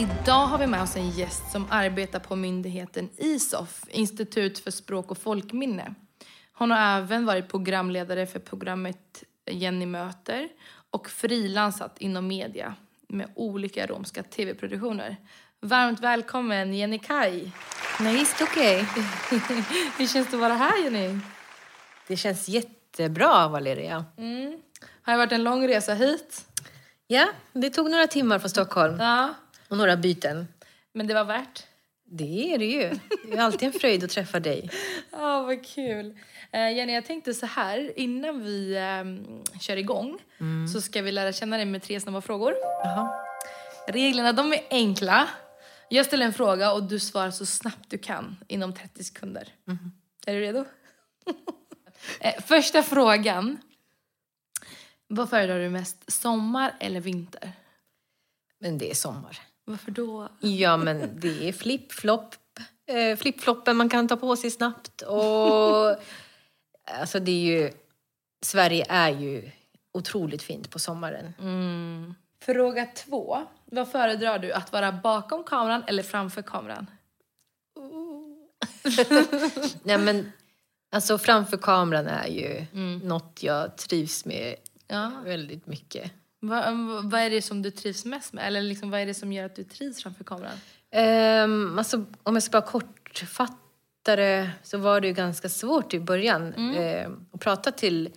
Idag har vi med oss en gäst som arbetar på myndigheten ISOF, Institut för språk och folkminne. Hon har även varit programledare för programmet Jenny möter och frilansat inom media med olika romska tv-produktioner. Varmt välkommen Jenny Kaj. Nice, okej. Hur känns det att vara här Jenny? Det känns jättebra, Valeria. Mm. Har det varit en lång resa hit? Ja, det tog några timmar från Stockholm Ja, och några byten. men det var värt. Det är det ju. Det är alltid en fröjd att träffa dig. Ja, vad kul. Eh, Jenny, jag tänkte så här, innan vi eh, kör igång så ska vi lära känna dig med tre snabba frågor. Jaha. Reglerna de är enkla. Jag ställer en fråga och du svarar så snabbt du kan inom 30 sekunder. Är du redo? Eh, Första frågan. Vad föredrar du mest, sommar eller vinter? Men det är sommar. Varför då? Ja, men det är flip-flop. Eh, flip-floppen man kan ta på sig snabbt. Och alltså det är ju... Sverige är ju otroligt fint på sommaren. Mm. Fråga två. Vad föredrar du, att vara bakom kameran eller framför kameran? Nej, men alltså framför kameran är ju något jag trivs med Ja. väldigt mycket. Vad, vad är det som du trivs mest med? Eller liksom, vad är det som gör att du trivs framför kameran? Um, alltså, om jag ska bara kortfatta det så var det ju ganska svårt i början eh, att prata till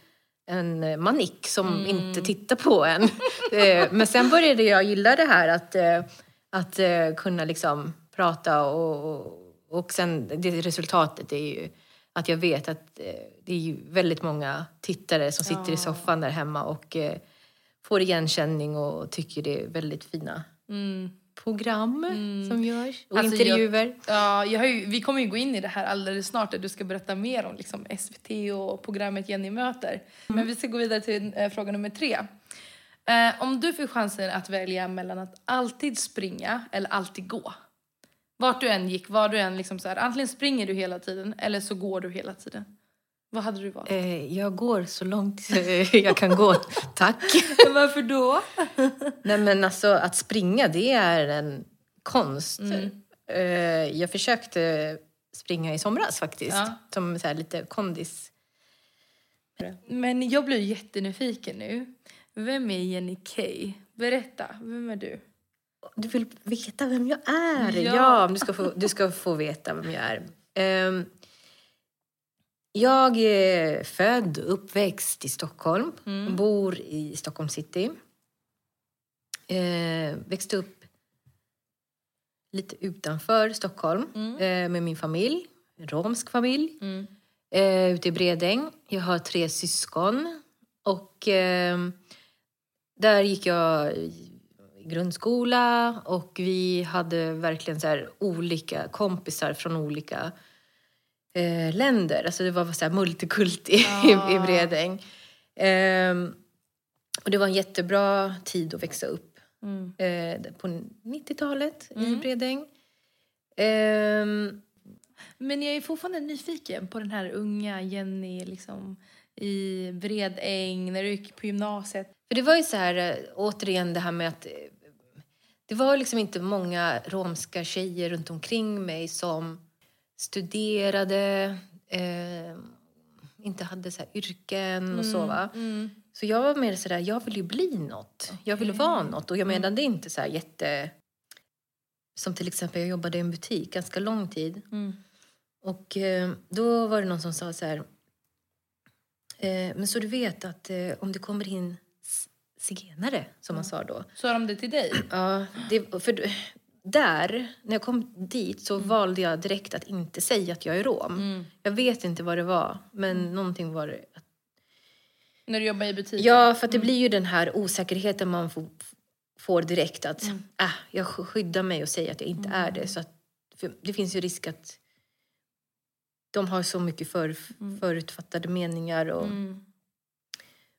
en manik som inte tittar på en. Eh, men sen började jag gilla det här att, eh, att eh, kunna liksom prata och, och, och sen det resultatet är ju att jag vet att eh, det är väldigt många tittare som sitter i soffan där hemma och får igenkänning och tycker det är väldigt fina program som görs och Alltså, intervjuer. Ja, jag ju, vi kommer ju gå in i det här alldeles snart där du ska berätta mer om liksom, SVT och programmet Jenny möter. Men vi ska gå vidare till eh, fråga nummer tre. Eh, om du får chansen att välja mellan att alltid springa eller alltid gå. Vart du än gick, var du än liksom så här, antingen springer du hela tiden eller så går du hela tiden. Vad hade du valt? Eh, jag går så långt jag kan gå, tack. Varför då? Nej men alltså att springa det är en konst. Eh, jag försökte springa i somras faktiskt. Ja. Som så lite kondis. Men jag blir jättenyfiken nu. Vem är Jenny Kay? Berätta, vem är du? Du vill veta vem jag är? Ja. Ja, du, ska få, du ska få veta vem jag är. Ehm, jag är född och uppväxt i Stockholm. Bor i Stockholm city. Eh, växte upp lite utanför Stockholm eh, med min familj. En romsk familj. Eh, ute i Bredäng. Jag har tre syskon. Och eh, där gick jag i grundskola och vi hade verkligen så olika kompisar från olika eh, länder. Alltså det var så här multikult i, i, i Bredäng. Ehm, och det var en jättebra tid att växa upp. Eh, på 90-talet i Bredäng. Ehm, Men jag är fortfarande nyfiken på den här unga Jenny liksom, i Bredäng, när du gick på gymnasiet. För det var ju så här, eh, återigen det här med att eh, det var liksom inte många romska tjejer runt omkring mig som studerade, eh, inte hade så yrken och så va. Så jag var mer sådär, jag vill ju bli något. Jag vill vara något. Och jag menade inte så jätte... Som till exempel, jag jobbade i en butik ganska lång tid. Och eh, då var det någon som sa så här... Eh, men så du vet att eh, om det kommer in zigenare, som man sa då. Sa de det till dig? Ja, det, för där, när jag kom dit så valde jag direkt att inte säga att jag är rom. Jag vet inte vad det var, men någonting var det. När du jobbade i butik? Ja, för det blir ju den här osäkerheten man får, får direkt att mm. äh, jag skyddar mig och säger att jag inte mm. är det. Så att, det finns ju risk att de har så mycket för, mm. förutfattade meningar. Och, mm.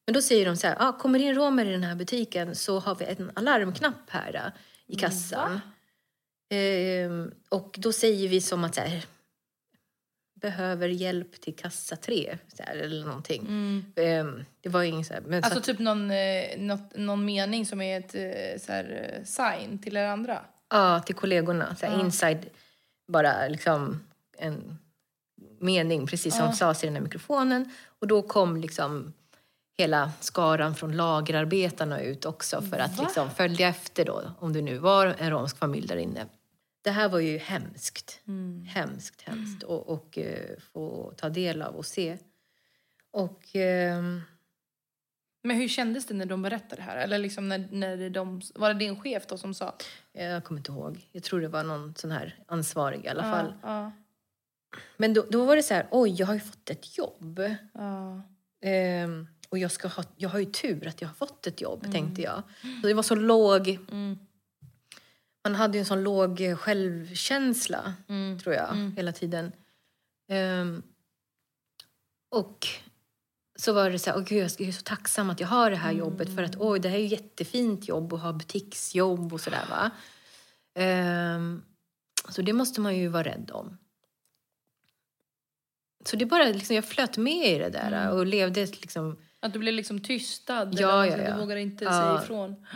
Men då säger de så här, ah, kommer in romer i den här butiken så har vi en alarmknapp här äh, i kassan. Ehm, och då säger vi som att så här, behöver hjälp till kassa tre här, eller någonting. Mm. Ehm, det var ingen så här, men Alltså så typ någon, eh, något, någon mening som är ett eh, så här, eh, sign till er andra? Ja, till kollegorna. Så här, ja. Inside, bara liksom en mening, precis som ja. sades i den här mikrofonen. Och då kom liksom hela skaran från lagerarbetarna ut också för att liksom följa efter då, om det nu var en romsk familj där inne. Det här var ju hemskt. Mm. Hemskt, hemskt mm. och, och uh, få ta del av och se. Och... Uh, men hur kändes det när de berättade det här? Eller liksom när, när de, var det din chef då som sa? Jag kommer inte ihåg. Jag tror det var någon sån här ansvarig i alla fall. Ja. Men då, då var det så här, oj, jag har ju fått ett jobb. Ja. Um, och jag, ska ha, jag har ju tur att jag har fått ett jobb, mm. tänkte jag. Så det var så låg... Mm. Man hade ju en sån låg självkänsla, mm. tror jag, mm. hela tiden. Um, och så var det så här, oh, gud, jag är så tacksam att jag har det här mm. jobbet för att oj, det här är ju jättefint jobb att ha butiksjobb och sådär va. Um, så det måste man ju vara rädd om. Så det bara, liksom, jag flöt med i det där mm. och levde liksom att du blev liksom tystad? Ja, ja, ja. Du vågade inte säga ifrån?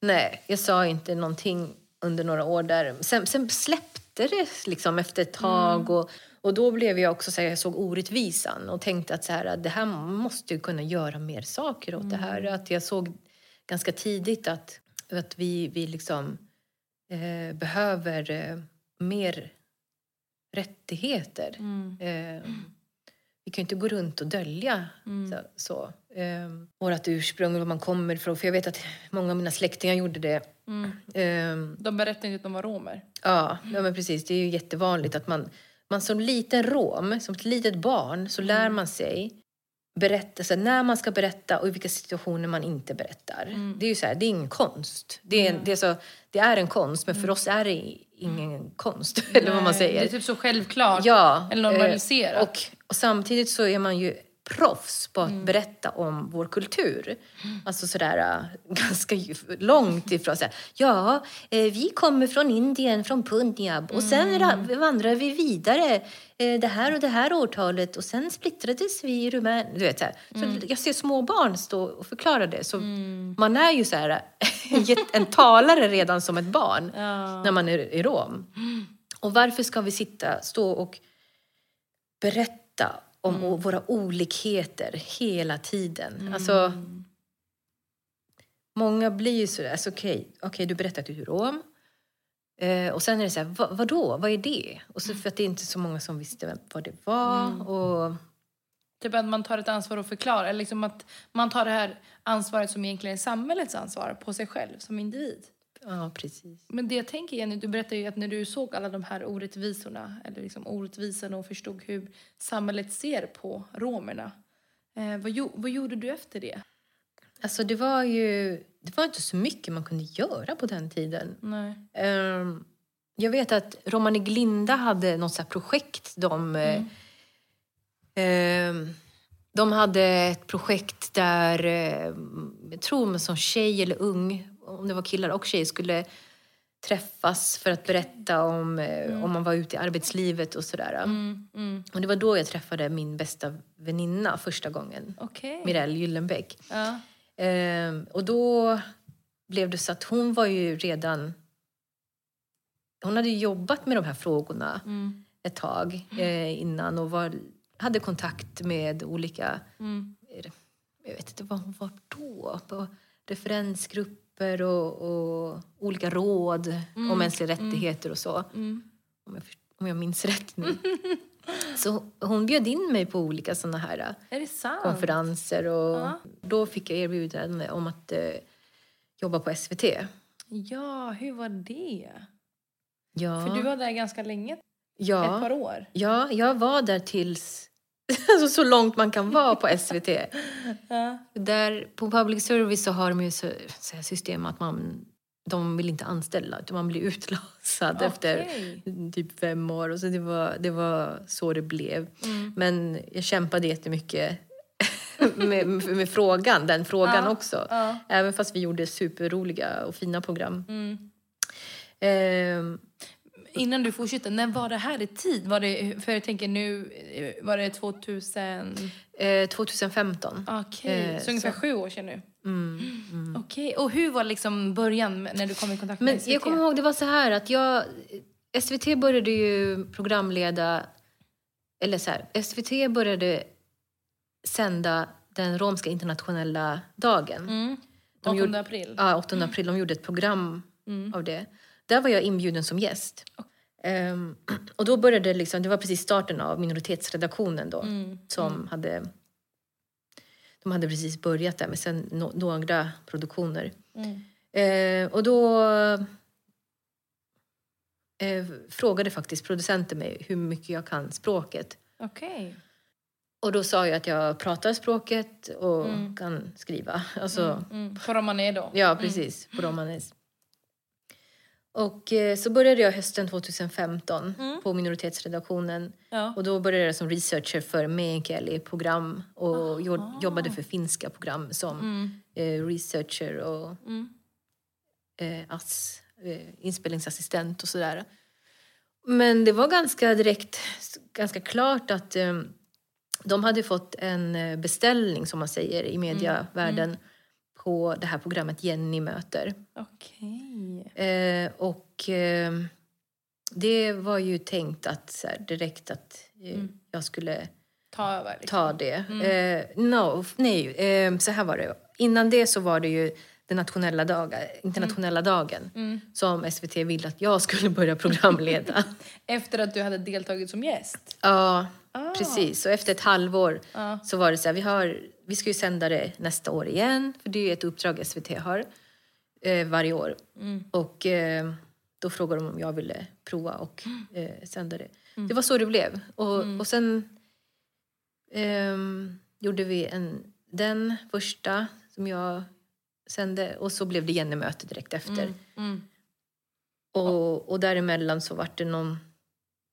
Nej, jag sa inte någonting under några år där. Sen, sen släppte det liksom efter ett tag. Mm. Och, och då blev jag också så här, jag såg orättvisan och tänkte att så här, det här måste ju kunna göra mer saker åt mm. det här. Mm. Att jag såg ganska tidigt att, att vi, vi liksom eh, behöver eh, mer rättigheter. Mm. Eh, vi kan ju inte gå runt och dölja mm. så, så. Um, vårt ursprung var man kommer ifrån. För jag vet att många av mina släktingar gjorde det. Mm. Um, de berättade inte att de var romer. Ja, ja, men precis. Det är ju jättevanligt att man, man som liten rom, som ett litet barn, så lär mm. man sig berätta, när man ska berätta och i vilka situationer man inte berättar. Mm. Det är ju så här, det är ingen konst. Det är, mm. det, är så, det är en konst, men för mm. oss är det ingen konst. Eller vad man säger. Det är typ så självklart. Ja, eller normaliserat. Eh, och, och samtidigt så är man ju proffs på att mm. berätta om vår kultur. Mm. Alltså sådär äh, ganska långt ifrån. Såhär, ja, eh, vi kommer från Indien, från Punjab och sen mm. vandrar vi vidare eh, det här och det här årtalet och sen splittrades vi i Rumänien. Du vet, så, mm. så jag ser små barn stå och förklara det. Så mm. man är ju så här, en talare redan som ett barn ja. när man är i Rom. Mm. Och varför ska vi sitta, stå och berätta om mm. våra olikheter hela tiden. Mm. Alltså, många blir ju sådär, alltså, okej, okay, okay, du berättar att du är rom. Eh, och sen är det så här, vad, vadå, vad är det? Och så för att det är inte så många som visste vad det var. Mm. Och... Typ att man tar ett ansvar och förklarar, eller liksom att man tar det här ansvaret som egentligen är samhällets ansvar på sig själv som individ. Ja, precis. Men det jag tänker Jenny, du berättade ju att när du såg alla de här orättvisorna, eller liksom orättvisorna och förstod hur samhället ser på romerna. Eh, vad, vad gjorde du efter det? Alltså det var ju, det var inte så mycket man kunde göra på den tiden. Nej. Um, jag vet att Romani Glinda hade något så projekt. De, mm. um, de hade ett projekt där, jag tror man som tjej eller ung om det var killar och tjejer, skulle träffas för att berätta om, eh, mm. om man var ute i arbetslivet och sådär. Mm, mm. Och det var då jag träffade min bästa väninna första gången. Okay. Mirelle Gyllenbäck. Ja. Ehm, och då blev det så att hon var ju redan... Hon hade jobbat med de här frågorna mm. ett tag eh, innan och var, hade kontakt med olika... Mm. Jag vet inte vad hon var då. På referensgrupper grupper och, och olika råd mm. om mänskliga mm. rättigheter och så. Mm. Om, jag, om jag minns rätt nu. Så hon bjöd in mig på olika såna här konferenser och ja. då fick jag erbjudande om att eh, jobba på SVT. Ja, hur var det? Ja. För du var där ganska länge. Ja. Ett par år. Ja, jag var där tills alltså så långt man kan vara på SVT. Där på public service så har de ju så, så här system att man de vill inte anställa utan man blir utlasad Okej. efter typ fem år. Och så det, var, det var så det blev. Men jag kämpade jättemycket med, med, med frågan, den frågan Ja, också. ja. Även fast vi gjorde superroliga och fina program. Mm. Ehm, Innan du fortsätter, när var det här i tid? Var det, för jag tänker nu, eh, var det 2000? eh, 2015. Okej, Eh, så ungefär så- sju år sedan nu. Mm, Okej, och hur var liksom början när du kom i kontakt med Men SVT? jag kommer ihåg, det var så här att jag... SVT började ju programleda... Eller så här, SVT började sända den romska internationella dagen. Mm. De 8 gjorde- april. Ja, 8 april. De gjorde ett program Mm. av det. Där var jag inbjuden som gäst. Ehm, och då började liksom, det var precis starten av minoritetsredaktionen då. Mm. Som hade... De hade precis börjat där med sen no, några produktioner. Mm. Eh, och då eh, frågade faktiskt producenten mig hur mycket jag kan språket. Okej. Och då sa jag att jag pratar språket och Mm. kan skriva. Alltså, Mm. På romané då? Ja, precis. På romanes. Och eh, så började jag hösten 2015 Mm. på minoritetsredaktionen. Ja. Och då började jag som researcher för Meänkieli-program och jo- jobbade för finska program som Mm. eh, researcher och Mm. eh, eh, inspelningsassistent och sådär. Men det var ganska direkt, ganska klart att de hade fått en beställning, som man säger i mediavärlden, på det här programmet Jenny möter. Okej. Eh, och eh, det var ju tänkt att så här, direkt att eh, jag skulle Ta över. Liksom. ta det. Eh, no, nej, eh, så här var det. Innan det så var det ju den nationella dagen, internationella dagen Mm. som SVT ville att jag skulle börja programleda. Efter att du hade deltagit som gäst? ja, Ah. precis. Så efter ett halvår Ja. så var det så här, vi, har, vi ska ju sända det nästa år igen. För det är ju ett uppdrag SVT har eh, varje år. Mm. Och eh, då frågade de om jag ville prova och eh, sända det. Mm. Det var så det blev. Och, och sen ehm, gjorde vi en, den första som jag sände och så blev det Jenny-möte direkt efter. Mm. Och, och däremellan så var det någon,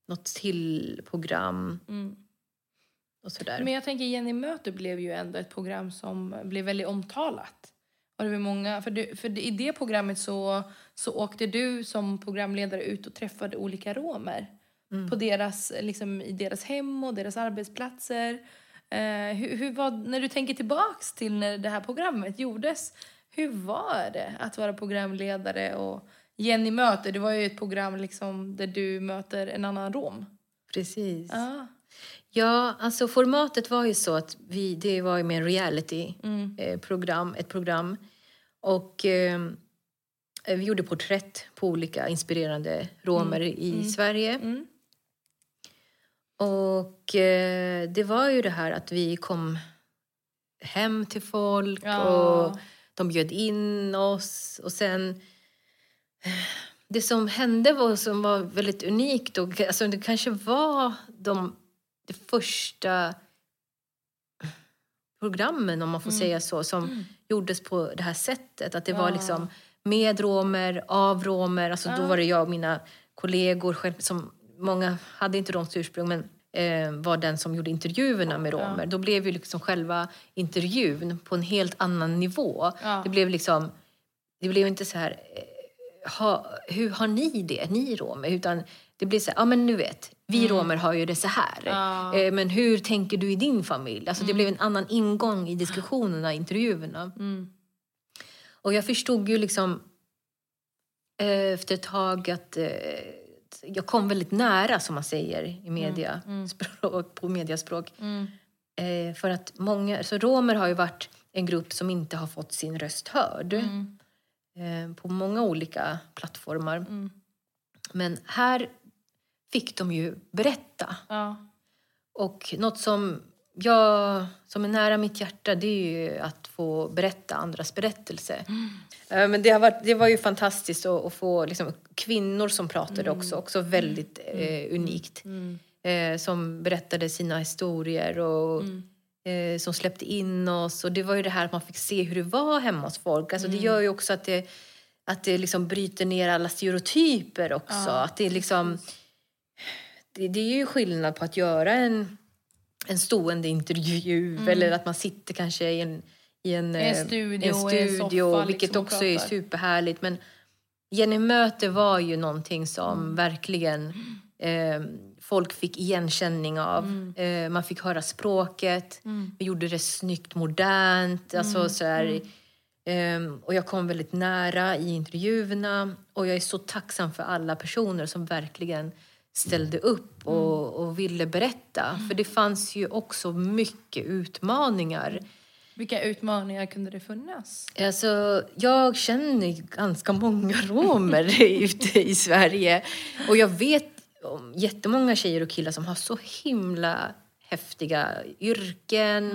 något till program Mm. Och sådär. Men jag tänker Jenny möter blev ju ändå ett program som blev väldigt omtalat. Och det var många, för, du, för i det programmet så, så åkte du som programledare ut och träffade olika romer. På deras, liksom, I deras hem och deras arbetsplatser. Eh, hur, hur var, när du tänker tillbaks till när det här programmet gjordes, hur var det att vara programledare och Jenny möter? Det var ju ett program liksom, där du möter en annan rom. Precis. Ah. Ja, alltså formatet var ju så att vi, det var ju med en reality Mm. eh, ett program. Och eh, vi gjorde porträtt på olika inspirerande romer i Sverige. Mm. Och eh, det var ju det här att vi kom hem till folk Ja. och de bjöd in oss. Och sen... Det som hände var, som var väldigt unikt och alltså det kanske var de, de första programmen, om man får säga så, som gjordes på det här sättet. Att det var Ja. liksom med romer, av romer. Alltså Då var det jag och mina kollegor, själv, som många hade inte romskt ursprung, men eh, var den som gjorde intervjuerna med romer. Då blev ju liksom själva intervjun på en helt annan nivå. Ja. Det blev liksom, det blev inte så här, eh, ha, hur har ni det, ni romer? Utan det blev så här, ja men nu vet, vi romer har ju det så här. Ja. Eh, men hur tänker du i din familj? Alltså det blev en annan ingång i diskussionerna, intervjuerna. Mm. Och jag förstod ju liksom eh, efter ett tag att eh, jag kom väldigt nära, som man säger i media, språk, på mediaspråk. Mm. Eh, för att många, så romer har ju varit en grupp som inte har fått sin röst hörd Mm. eh, på många olika plattformar. Mm. Men här fick de ju berätta. Ja. Och något som, jag, som är nära mitt hjärta det är ju att få berätta andras berättelse. Eh, Men det, har varit, det var ju fantastiskt att, att få liksom, kvinnor som pratade också, också väldigt eh, unikt. eh, som berättade sina historier och eh, som släppte in oss. Och det var ju det här att man fick se hur det var hemma hos folk. Alltså Det gör ju också att det, att det liksom bryter ner alla stereotyper också. att det, liksom, det, det är ju skillnad på att göra en, en stående intervju eller att man sitter kanske i en, i en, I en eh, studio, en i en studio soffa, vilket liksom, också är superhärligt. Men Jenny Möte var ju någonting som Mm. verkligen eh, folk fick igenkänning av. Mm. Eh, man fick höra språket. Vi gjorde det snyggt, modernt. Mm. Alltså, så här, ehm, och jag kom väldigt nära i intervjuerna. Och jag är så tacksam för alla personer som verkligen ställde upp Mm. och, och ville berätta. För det fanns ju också mycket utmaningar. Vilka utmaningar kunde det finnas? Alltså, jag känner ganska många romer ute i Sverige. Och jag vet om jättemånga tjejer och killar som har så himla häftiga yrken,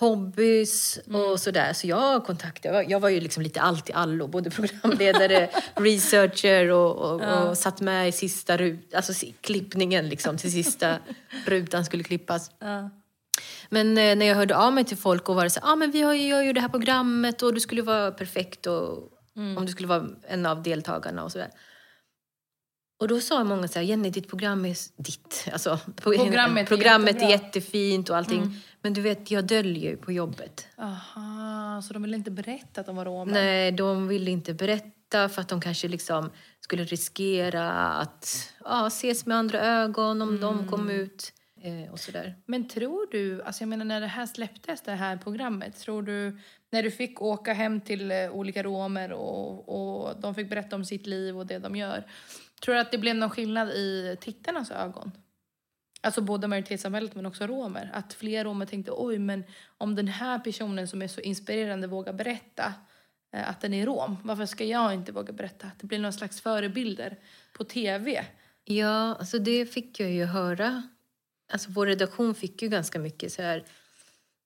hobbys och sådär. Så jag kontaktade, jag var- ju liksom lite allt i allo. Både programledare, researcher och, och, och satt med i sista rut, alltså klippningen liksom till sista rutan skulle klippas. Men eh, när jag hörde av mig till folk och var så ah, men vi har ju, gör ju det här programmet och du skulle vara perfekt och, om du skulle vara en av deltagarna och sådär. Och då sa många så här, Jenny ditt program är ditt. Alltså, pro- Programmet är programmet är jättebra. jättefint och allting. Men du vet, jag döljer ju på jobbet. Aha, så de ville inte berätta att de var romer? Nej, de ville inte berätta för att de kanske liksom skulle riskera att ja, ses med andra ögon om de kom ut eh, och sådär. Men tror du, alltså jag menar när det här släpptes, det här programmet, tror du, när du fick åka hem till eh, olika romer och, och de fick berätta om sitt liv och det de gör, tror du att det blev någon skillnad i tittarnas ögon? Alltså både majoritetssamhället men också romer. Att fler romer tänkte, oj men om den här personen som är så inspirerande vågar berätta eh, att den är rom, varför ska jag inte våga berätta? Att det blir någon slags förebilder på tv. Ja, alltså det fick jag ju höra. Alltså vår redaktion fick ju ganska mycket så här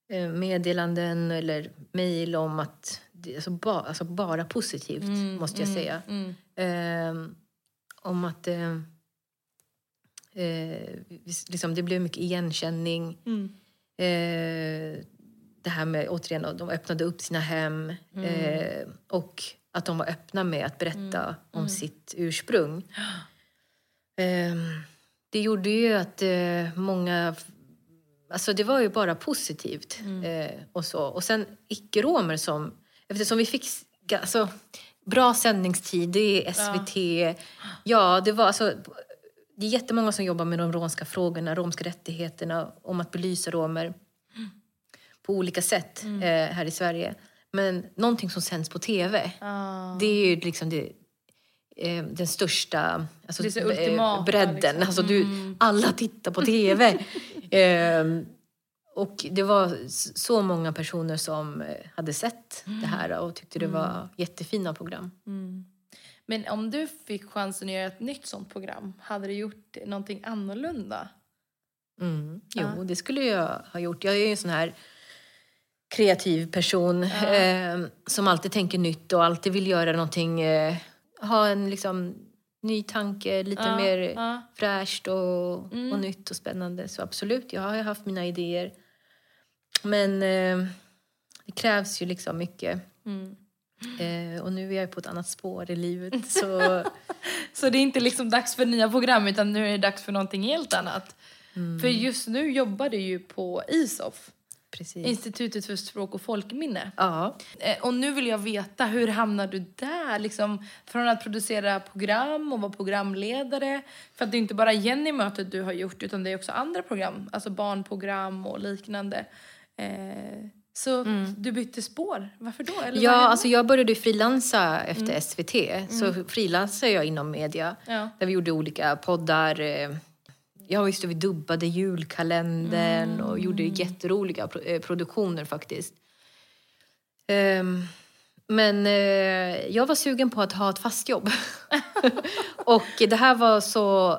eh, meddelanden eller mejl om att alltså, ba, alltså bara positivt måste jag säga. Eh, om att eh, eh, liksom, det blev mycket igenkänning. Eh, det här med, återigen, de öppnade upp sina hem eh, och att de var öppna med att berätta om sitt ursprung. Ehm, det gjorde ju att eh, många... Alltså det var ju bara positivt. Eh, och, så. och sen icke-romer som... Eftersom vi fick alltså, bra sändningstid, det är SVT. Ja, det var alltså... Det är jättemånga som jobbar med de romska frågorna, romska rättigheterna, om att belysa romer på olika sätt eh, här i Sverige. Men någonting som sänds på tv, det är ju liksom det, eh, den största alltså, Det är eh, ultimata, bredden. liksom. Alltså, du, alla tittar på tv. Ehm, och det var så många personer som eh, hade sett det här och tyckte det var jättefina program. Men om du fick chansen att göra ett nytt sånt program, hade du gjort någonting annorlunda? Mm. Jo, det skulle jag ha gjort. Jag är ju en sån här kreativ person eh, som alltid tänker nytt och alltid vill göra någonting, eh, ha en liksom ny tanke, lite Ja, mer ja. fräscht och, och nytt och spännande. Så absolut, jag har haft mina idéer. Men eh, det krävs ju liksom mycket. Eh, och nu är jag på ett annat spår i livet. Så Så det är inte liksom dags för nya program utan nu är det dags för någonting helt annat. För just nu jobbar du ju på ISOF, precis. Institutet för språk och folkminne. Ja. Eh, Och nu vill jag veta, hur hamnar du där? Liksom, från att producera program och vara programledare. För att det är inte bara Jenny-mötet du har gjort utan det är också andra program. Alltså barnprogram och liknande. Eh, så du bytte spår. Varför då? Eller Ja, alltså jag började frilansa efter SVT. Så frilansade jag inom media. Ja. Där vi gjorde olika poddar. eh, Ja, visst, vi dubbade julkalendern och gjorde jätteroliga eh, produktioner faktiskt. Ehm, men eh, jag var sugen på att ha ett fast jobb. och det här var så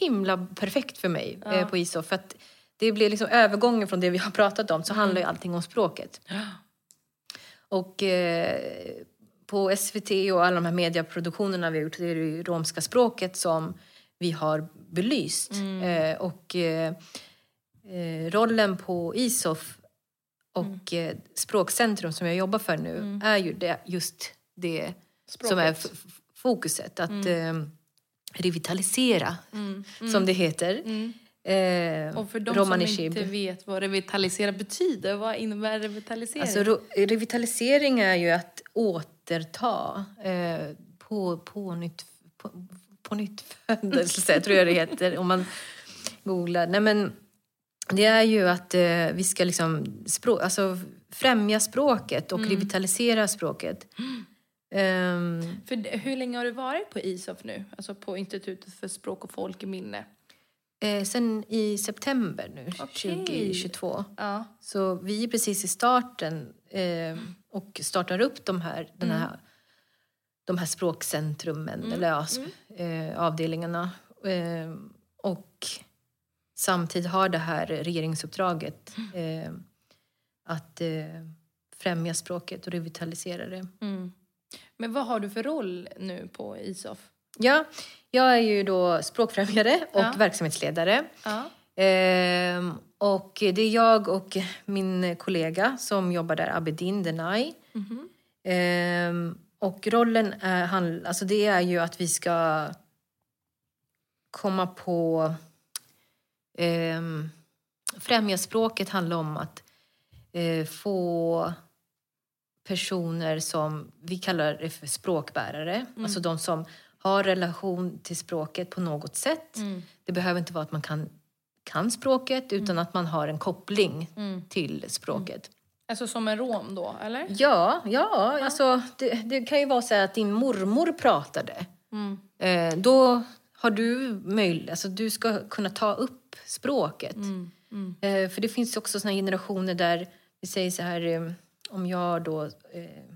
himla perfekt för mig eh, på ISO. För att det blev liksom övergången från det vi har pratat om så handlar ju allting om språket. Och eh, på SVT och alla de här medieproduktionerna vi har gjort, det är det ju romska språket som vi har belyst. Eh, och eh, eh, rollen på ISOF och eh, Språkcentrum som jag jobbar för nu är ju det, just det som är Språket. f- f- fokuset. Att eh, revitalisera, som det heter. Eh, Och för de som inte vet vad revitalisera betyder, vad innebär revitalisering? Alltså, revitalisering är ju att återta, eh, på, på, nytt, på, på nytt födelse, tror jag det heter om man googlar. Nej, men det är ju att eh, vi ska liksom språ- alltså, främja språket och revitalisera språket. Ehm, För det- hur länge har du varit på ISOF nu? Alltså på Institutet för språk och folkminne? Eh, sen i september nu, Okej. 2022. Ja. Så vi är precis i starten eh, och startar upp de här, den här, de här språkcentrumen, eller ja, s- eh, avdelningarna. Eh, och samtidigt har det här regeringsuppdraget eh, att eh, främja språket och revitalisera det. Mm. Men vad har du för roll nu på ISOF? Ja, jag är ju då språkfrämjare och Ja. verksamhetsledare. Ja. Ehm, och det är jag och min kollega som jobbar där, Abedin Denai. Mhm. Ehm, och rollen är, alltså det är ju att vi ska komma på... Um, främja språket handlar om att eh, få personer som vi kallar det för språkbärare. Alltså de som har relation till språket på något sätt. Mm. Det behöver inte vara att man kan, kan språket utan att man har en koppling till språket. Alltså som en rom då, eller? Ja, ja, alltså det, det kan ju vara så att din mormor pratade. Mm. Eh, då har du möjlighet, alltså du ska kunna ta upp språket. Mm. Mm. Eh, för det finns också såna generationer där vi säger så här, eh, om jag då eh,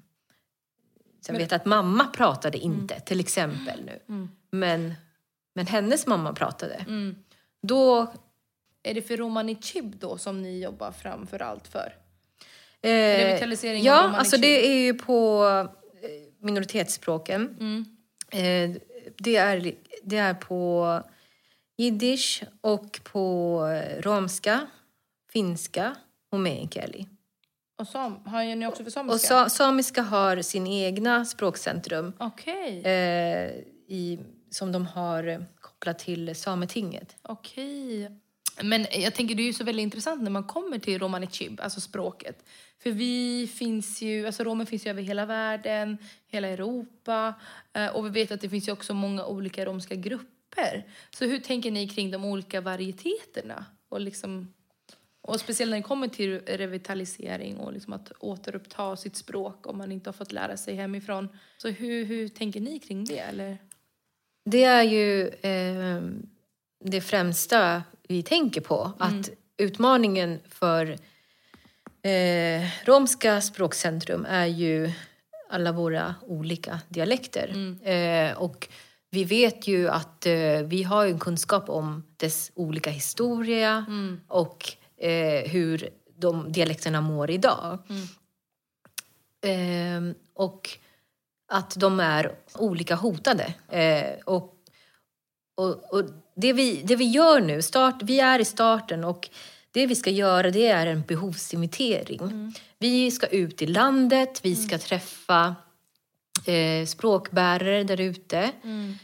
jag vet att mamma pratade inte, till exempel nu. Mm. Men, men hennes mamma pratade. Mm. Då Är det för romani chib då som ni jobbar framför allt för? Eh, Revitalisering av ja, romani alltså det är ju på eh, minoritetsspråken. Mm. Eh, det, är, det är på jiddisch och på romska, finska och meänkieli. Och sam, har ni också för Och samiska? sa, samiska har sin egna språkcentrum Okej. eh, i, som de har eh, kopplat till Sametinget. Okej. Men jag tänker det är ju så väldigt intressant när man kommer till romani chib, alltså språket. För vi finns ju, alltså romer finns ju över hela världen, hela Europa. eh, Och vi vet att det finns ju också många olika romska grupper. Så hur tänker ni kring de olika varieteterna? Och, liksom, och speciellt när det kommer till revitalisering och liksom att återuppta sitt språk om man inte har fått lära sig hemifrån. Så hur, hur tänker ni kring det? Eller? Det är ju eh, det främsta vi tänker på. Att utmaningen för eh, romska språkcentrum är ju alla våra olika dialekter. Eh, och vi vet ju att eh, vi har en kunskap om dess olika historia och eh, hur de dialekterna mår idag. Eh, och att de är olika hotade. Eh, och och, och det, vi, det vi gör nu, start, vi är i starten och det vi ska göra det är en behovsinventering. Vi ska ut i landet, vi ska träffa eh, språkbärare där ute.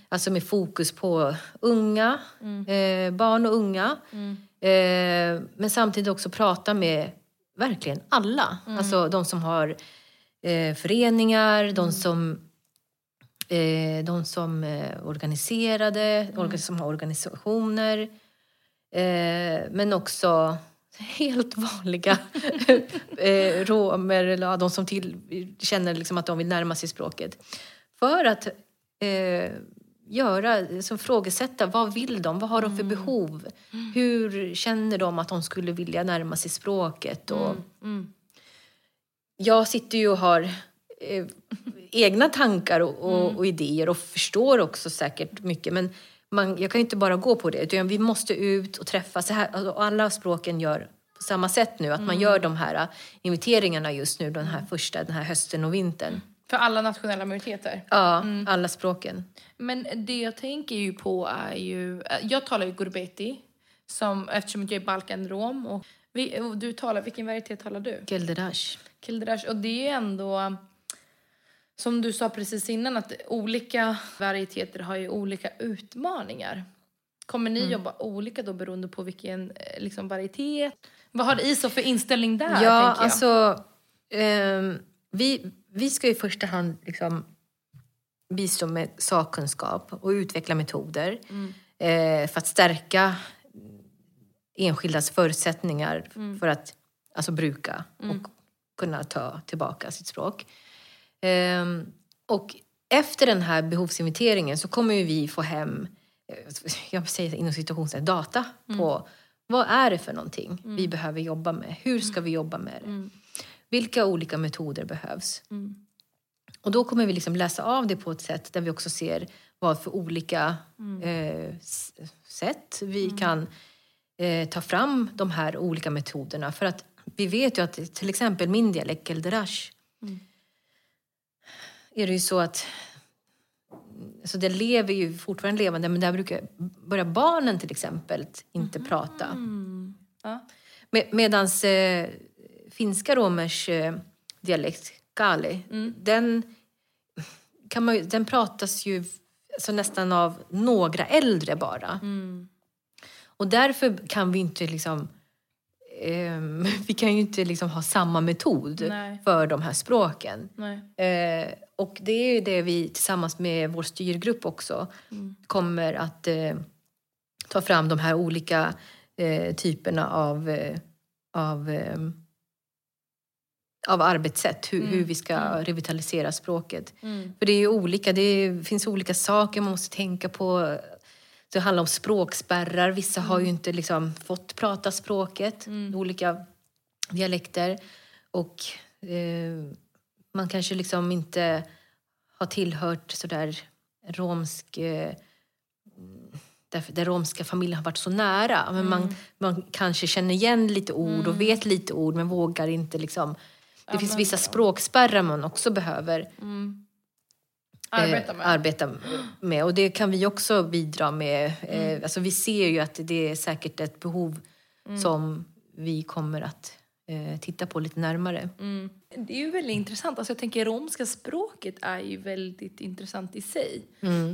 Alltså med fokus på unga, eh, barn och unga. Eh, men samtidigt också prata med verkligen alla. Alltså de som har eh, föreningar, de som eh, de som eh, organiserade, orga- som har organisationer. Men också helt vanliga romer, eller de som till, känner liksom att de vill närma sig språket. För att göra, så frågesätta, vad vill de? Vad har de för behov? Hur känner de att de skulle vilja närma sig språket? Och, Mm. jag sitter ju och har eh, egna tankar och, och, och idéer och förstår också säkert mycket. Men man, jag kan ju inte bara gå på det. Utan vi måste ut och träffas. Så här, alltså alla språken gör på samma sätt nu. Att man gör de här inviteringarna just nu, den här första, den här hösten och vintern. För alla nationella minoriteter? Ja, alla språken. Men det jag tänker ju på är ju... Jag talar ju gurbeti, som, eftersom jag är balkanrom. Och, vi, och du talar, vilken varietet talar du? Gelderash. Kildrash. Och det är ändå, som du sa precis innan, att olika varieteter har ju olika utmaningar. Kommer ni jobba olika då beroende på vilken eh, liksom, varietet? Vad har ISO för inställning där? Ja, tänker jag? alltså... ehm, vi, vi ska i första hand liksom bistå med sakkunskap och utveckla metoder eh, för att stärka enskildas förutsättningar för att alltså, bruka och kunna ta tillbaka sitt språk. Ehm, och efter den här behovsinventeringen så kommer vi få hem, eh, jag säger inom situationen data på vad är det för någonting vi behöver jobba med? Hur ska vi jobba med det? Vilka olika metoder behövs? Och då kommer vi liksom läsa av det på ett sätt där vi också ser vad för olika eh, s- sätt vi kan eh, ta fram de här olika metoderna. För att vi vet ju att till exempel min dialekt, Elderash, är det ju så att alltså det lever ju fortfarande levande, men där brukar börja barnen till exempel inte prata. Ja. Med, medans eh, finska romers eh, dialekt, kali, den, kan man, den pratas ju alltså nästan av några äldre bara. Och därför kan vi inte liksom... ehm, vi kan ju inte liksom ha samma metod Nej. för de här språken. Eh, och det är ju det vi tillsammans med vår styrgrupp också kommer att eh, ta fram de här olika eh, typerna av, av, eh, av arbetssätt. Hur, hur vi ska revitalisera språket. För det är olika, det är, finns olika saker man måste tänka på. Det handlar om språkspärrar. Vissa har ju inte liksom fått prata språket, olika dialekter. Och eh, man kanske liksom inte har tillhört sådär romsk... Eh, där, där romska familjen har varit så nära. Men man, man kanske känner igen lite ord och vet lite ord men vågar inte liksom... Det finns vissa språkspärrar man också behöver Arbeta eh, med. arbeta med. Och det kan vi också bidra med. Eh, alltså vi ser ju att det är säkert ett behov som vi kommer att eh, titta på lite närmare. Det är ju väldigt intressant. Alltså jag tänker romska språket är ju väldigt intressant i sig.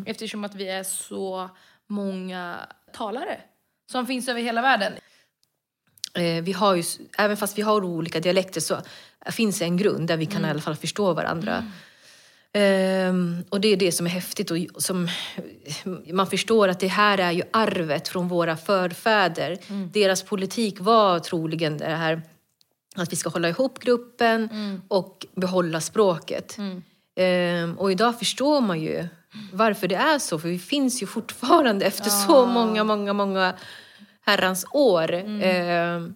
Eftersom att vi är så många talare som finns över hela världen. Eh, vi har ju, även fast vi har olika dialekter så finns det en grund där vi kan i alla fall förstå varandra. Ehm, och det är det som är häftigt och som man förstår att det här är ju arvet från våra förfäder. Deras politik var troligen det här att vi ska hålla ihop gruppen och behålla språket. Ehm, och idag förstår man ju varför det är så, för vi finns ju fortfarande efter så många, många, många herrans år. Ehm,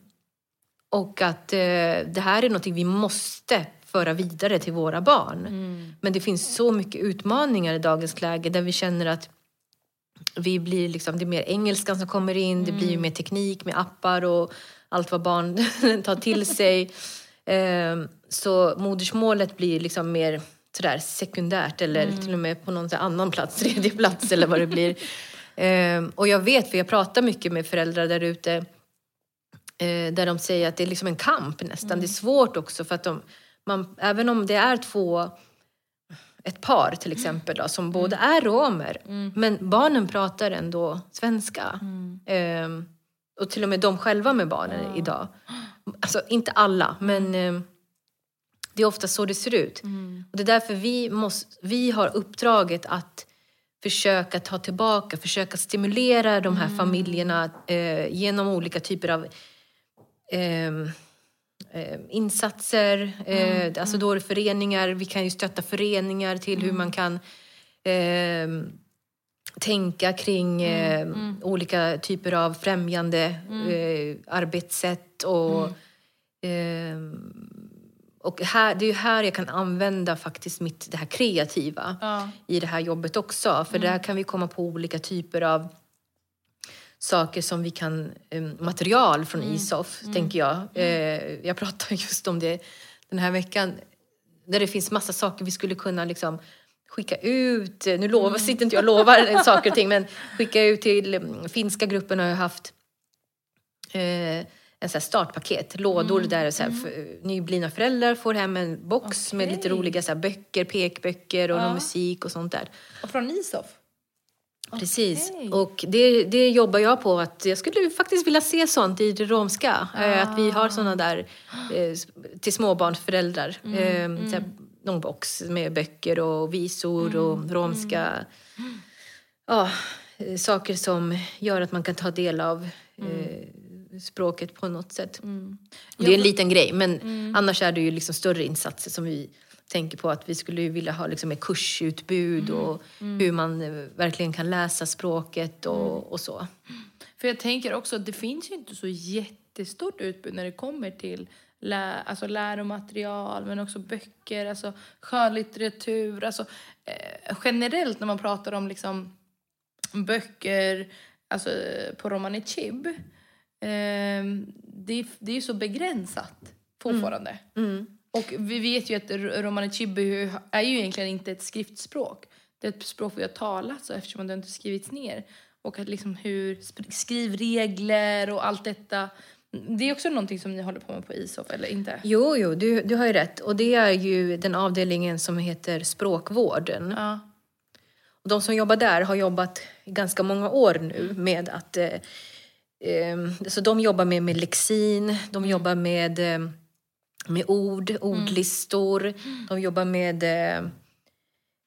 och att eh, det här är någonting vi måste föra vidare till våra barn. Men det finns så mycket utmaningar i dagens läge där vi känner att vi blir liksom, det är mer engelskan som kommer in, det blir ju mer teknik med appar och allt vad barn tar till sig. Ehm, så modersmålet blir liksom mer sådär sekundärt eller till och med på någon annan plats, tredje plats eller vad det blir. Ehm, och jag vet, för jag pratar mycket med föräldrar där ute eh, där de säger att det är liksom en kamp nästan. Det är svårt också för att de, man, även om det är två ett par till exempel då, som båda är romer. Men barnen pratar ändå svenska. Ehm, och till och med de själva med barnen idag. Alltså inte alla, men ehm, det är ofta så det ser ut. Och det är därför vi, måste, vi har uppdraget att försöka ta tillbaka, försöka stimulera de här familjerna eh, genom olika typer av ehm, eh, insatser. Eh, Alltså då är det föreningar, vi kan ju stötta föreningar till hur man kan ehm, tänka kring eh, olika typer av främjande eh, arbetssätt. Och, ehm, och här, det är ju här jag kan använda faktiskt mitt, det här kreativa Ja. i det här jobbet också. För där kan vi komma på olika typer av saker som vi kan, eh, material från ISOF, tänker jag. Eh, jag pratade just om det den här veckan där det finns massa saker vi skulle kunna liksom skicka ut. Nu lovar, sitter inte jag och lovar saker och ting men skicka ut till mm, finska gruppen har jag haft eh, en så här startpaket, lådor där så här, för, nyblivna föräldrar får hem en box med lite roliga så här, böcker, pekböcker och Ja. musik och sånt där. Och från Isof? Precis. Okej. Och det, det jobbar jag på. att Jag skulle faktiskt vilja se sånt i det romska. Eh, Att vi har såna där eh, till småbarnsföräldrar. Mm, Eh, så här, någon box med böcker och visor Mm, och romska. Ja, eh, saker som gör att man kan ta del av eh, språket på något sätt. Det är en liten grej, men annars är det ju liksom större insatser som vi tänker på att vi skulle vilja ha liksom ett kursutbud och hur man eh, verkligen kan läsa språket och, och så. För jag tänker också att det finns ju inte så jättestort utbud när det kommer till lä alltså läromaterial men också böcker, alltså skönlitteratur. Alltså, eh, generellt när man pratar om liksom böcker alltså, på romani chib, det, är- det är ju så begränsat fortfarande. Och vi vet ju att romani chib är ju- egentligen inte ett skriftspråk. Det är ett språk vi har talat så eftersom det inte skrivits ner. Och att liksom hur skrivregler och allt detta. Det är också någonting som ni håller på med på ISOF, eller inte? Jo, jo, du, du har ju rätt. Och det är ju den avdelningen som heter språkvården. Ja. Och de som jobbar där har jobbat ganska många år nu med att... Eh, så de jobbar med, med lexin, de jobbar med, eh, med ord, ordlistor. De jobbar med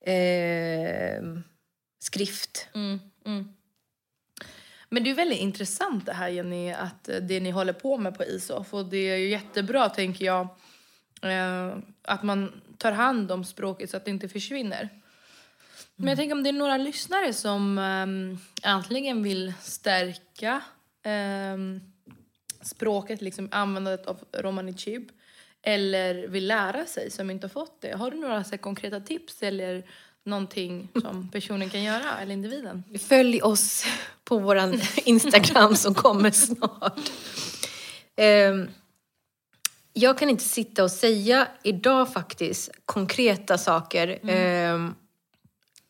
eh, skrift. Mm, mm. Men det är väldigt intressant det här Jenny, att eh, det ni håller på med på ISOF och det är ju jättebra tänker jag eh, att man tar hand om språket så att det inte försvinner. Men jag tänker om det är några lyssnare som eh, antingen vill stärka språket, liksom användandet av romani chib eller vill lära sig som inte har fått det. Har du några så konkreta tips eller någonting som personen kan göra eller individen? Följ oss på vår Instagram som kommer snart. Ehm, jag kan inte sitta och säga idag faktiskt konkreta saker. ehm,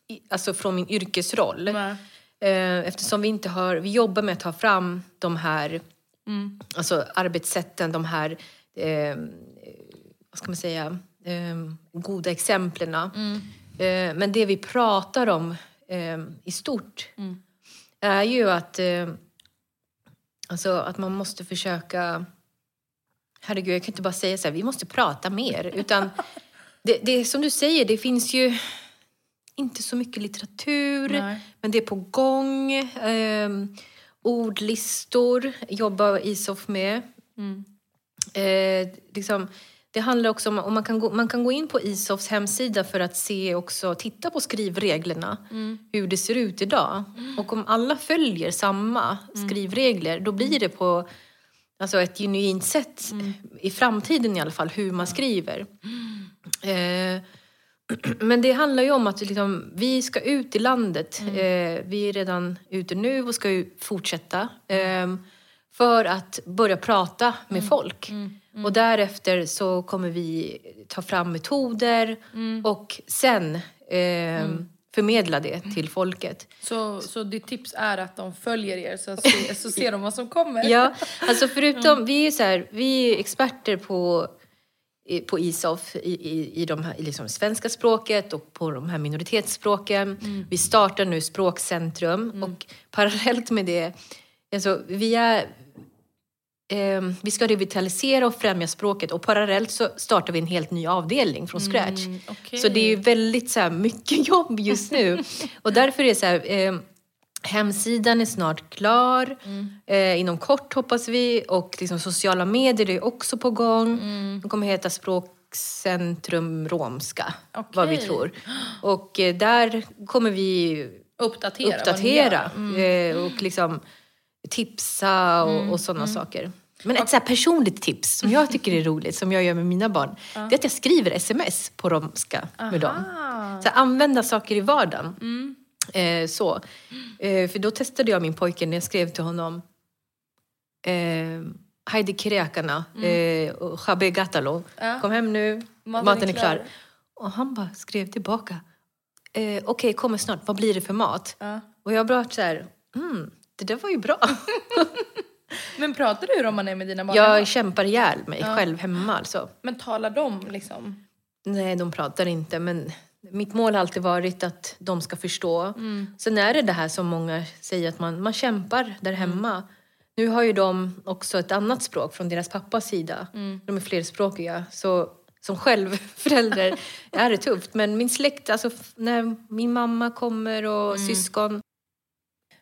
i- alltså från min yrkesroll. Nej. Eh, Eftersom vi inte har, vi jobbar med att ta fram de här alltså arbetssätten, de här, eh, vad ska man säga, eh, goda exemplen. Eh, men det vi pratar om eh, i stort är ju att, eh, alltså att man måste försöka, herregud jag kan inte bara säga så här, vi måste prata mer, utan det, det som du säger, det finns ju inte så mycket litteratur, Nej. men det är på gång. Ehm, ordlistor jobbar Isof med. Eh, liksom, det handlar också om, om man, kan gå, man kan gå in på Isofs hemsida för att se också, titta på skrivreglerna, hur det ser ut idag. Och om alla följer samma skrivregler, då blir det på alltså ett genuint sätt, i framtiden i alla fall, hur man skriver. Eh, men det handlar ju om att liksom, vi ska ut i landet. Mm. Eh, vi är redan ute nu och ska fortsätta. Eh, för att börja prata Mm. med folk. Och därefter så kommer vi ta fram metoder Mm. och sen eh, förmedla det till folket. Så, så ditt tips är att de följer er så, se, så ser de vad som kommer? Ja, alltså förutom, vi är så här, vi är experter på, på ISOF i, i, i de här, liksom svenska språket och på de här minoritetsspråken. Vi startar nu Språkcentrum och parallellt med det, alltså vi är ehm, vi ska revitalisera och främja språket och parallellt så startar vi en helt ny avdelning från scratch. okej. Så det är ju väldigt så här, mycket jobb just nu. och därför är det så här, eh, hemsidan är snart klar. Eh, inom kort hoppas vi. Och liksom, sociala medier är också på gång. De kommer heta Språkcentrum Romska, vad vi tror. Och eh, där kommer vi Uppdatera. uppdatera gör. eh, och liksom tipsa och, och sådana saker. Men ett så personligt tips som jag tycker är roligt, som jag gör med mina barn, det är att jag skriver sms på romska med dem. Ah. Så använda saker i vardagen. Eh, så. Eh, för då testade jag min pojke när jag skrev till honom. Eh, Heidi Kireakana eh, och Jabe Gatalo. Ja. Kom hem nu, Maten maten, är är klar. Och han bara skrev tillbaka. Eh, Okej, kommer snart. Vad blir det för mat? Ja. Och jag bara så här, mm, det där var ju bra. Men pratar du romani med dina barn? jag hemma? kämpar ihjäl mig själv hemma alltså. Men talar de liksom? Nej, de pratar inte, men mitt mål har alltid varit att de ska förstå. Mm. Sen är det det här som många säger, att man, man kämpar där hemma. Nu har ju de också ett annat språk från deras pappas sida. De är flerspråkiga. Så som själv förälder är det tufft. Men min släkt, alltså när min mamma kommer och syskon.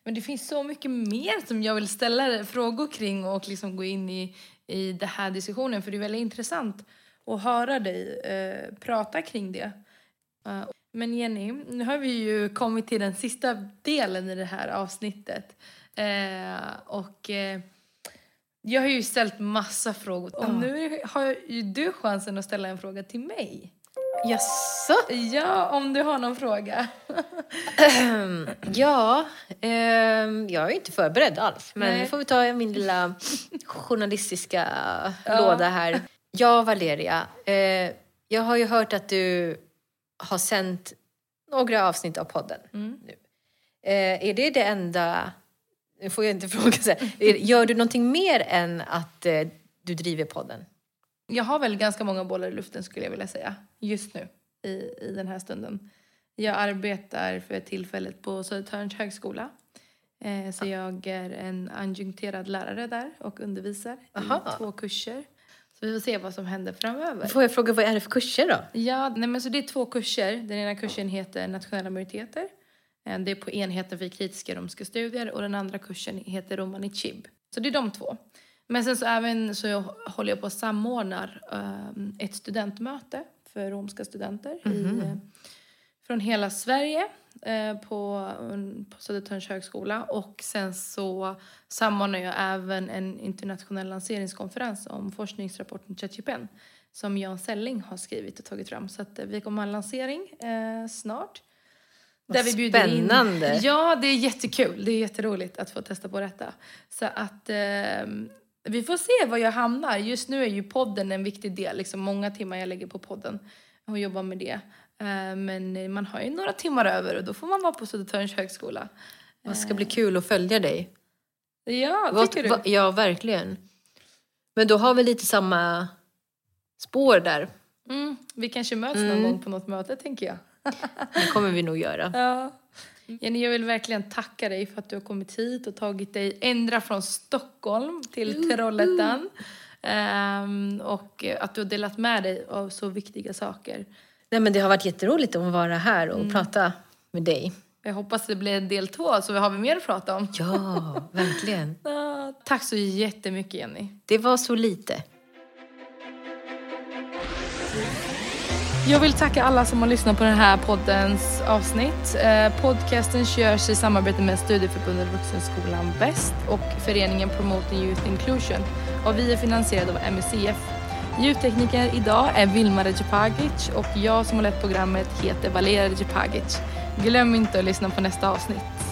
Men det finns så mycket mer som jag vill ställa frågor kring och liksom gå in i, i den här diskussionen. För det är väldigt intressant att höra dig eh, prata kring det. Eh, men Jenny, nu har vi ju kommit till den sista delen i det här avsnittet. Eh, och eh, jag har ju ställt massa frågor. Och nu har ju du chansen att ställa en fråga till mig. Jaså? Ja, om du har någon fråga. Ja, ehm, jag är inte förberedd alls. Men Nej. nu får vi ta min lilla journalistiska låda här. Ja, Valeria. Eh, jag har ju hört att du har sänt några avsnitt av podden. Mm. Nu. Eh, är det det enda... Nu får jag inte fråga så här. Är- Gör du någonting mer än att eh, du driver podden? Jag har väl ganska många bollar i luften skulle jag vilja säga. Just nu, i, i den här stunden. Jag arbetar för tillfället på Södertörns högskola. Eh, så jag är en adjunkterad lärare där och undervisar Aha. i två kurser. Så vi får se vad som händer framöver. Får jag fråga, vad är det för kurser då? Ja, nej men så det är två kurser. Den ena kursen heter nationella minoriteter. Eh, Det är på enheten för kritiska romska studier och den andra kursen heter Romani Chib. Så det är de två. Men sen så även så jag håller jag på att samordnar eh, ett studentmöte för romska studenter i, eh, från hela Sverige eh, på, på Södertörns högskola. Och sen så samordnar jag även en internationell lanseringskonferens om forskningsrapporten Chachipen som Jan Selling har skrivit och tagit fram. Så att eh, vi kommer ha en lansering eh, snart. Vad In. spännande. Ja, det är jättekul. Det är jätteroligt att få testa på detta. Så att eh, vi får se var jag hamnar. Just nu är ju podden en viktig del. Liksom många timmar jag lägger på podden och jobbar med det. Eh, men man har ju några timmar över och då får man vara på Södertörns högskola. Det ska bli kul att följa dig. Ja, Vad- tycker du? Ja, verkligen. Men då har vi lite samma spår där. Mm, vi kanske möts någon gång på något möte, tänker jag. Det kommer vi nog göra. Ja. Jenny, jag vill verkligen tacka dig för att du har kommit hit och tagit dig ända från Stockholm till Trollhättan. Ehm, och att du har delat med dig av så viktiga saker. Nej, men det har varit jätteroligt att vara här och prata med dig. Jag hoppas det blir del två så vi har vi mer att prata om. Ja, verkligen. Tack så jättemycket Jenny. Det var så lite. Jag vill tacka alla som har lyssnat på den här poddens avsnitt. Eh, podcasten körs i samarbete med Studieförbundet Vuxenskolan Väst och föreningen Promoting Youth Inclusion. Och vi är finansierade av MUCF. Ljudtekniker idag är Vilma Recepagic och jag som har lett programmet heter Valeria Recepagic. Glöm inte att lyssna på nästa avsnitt.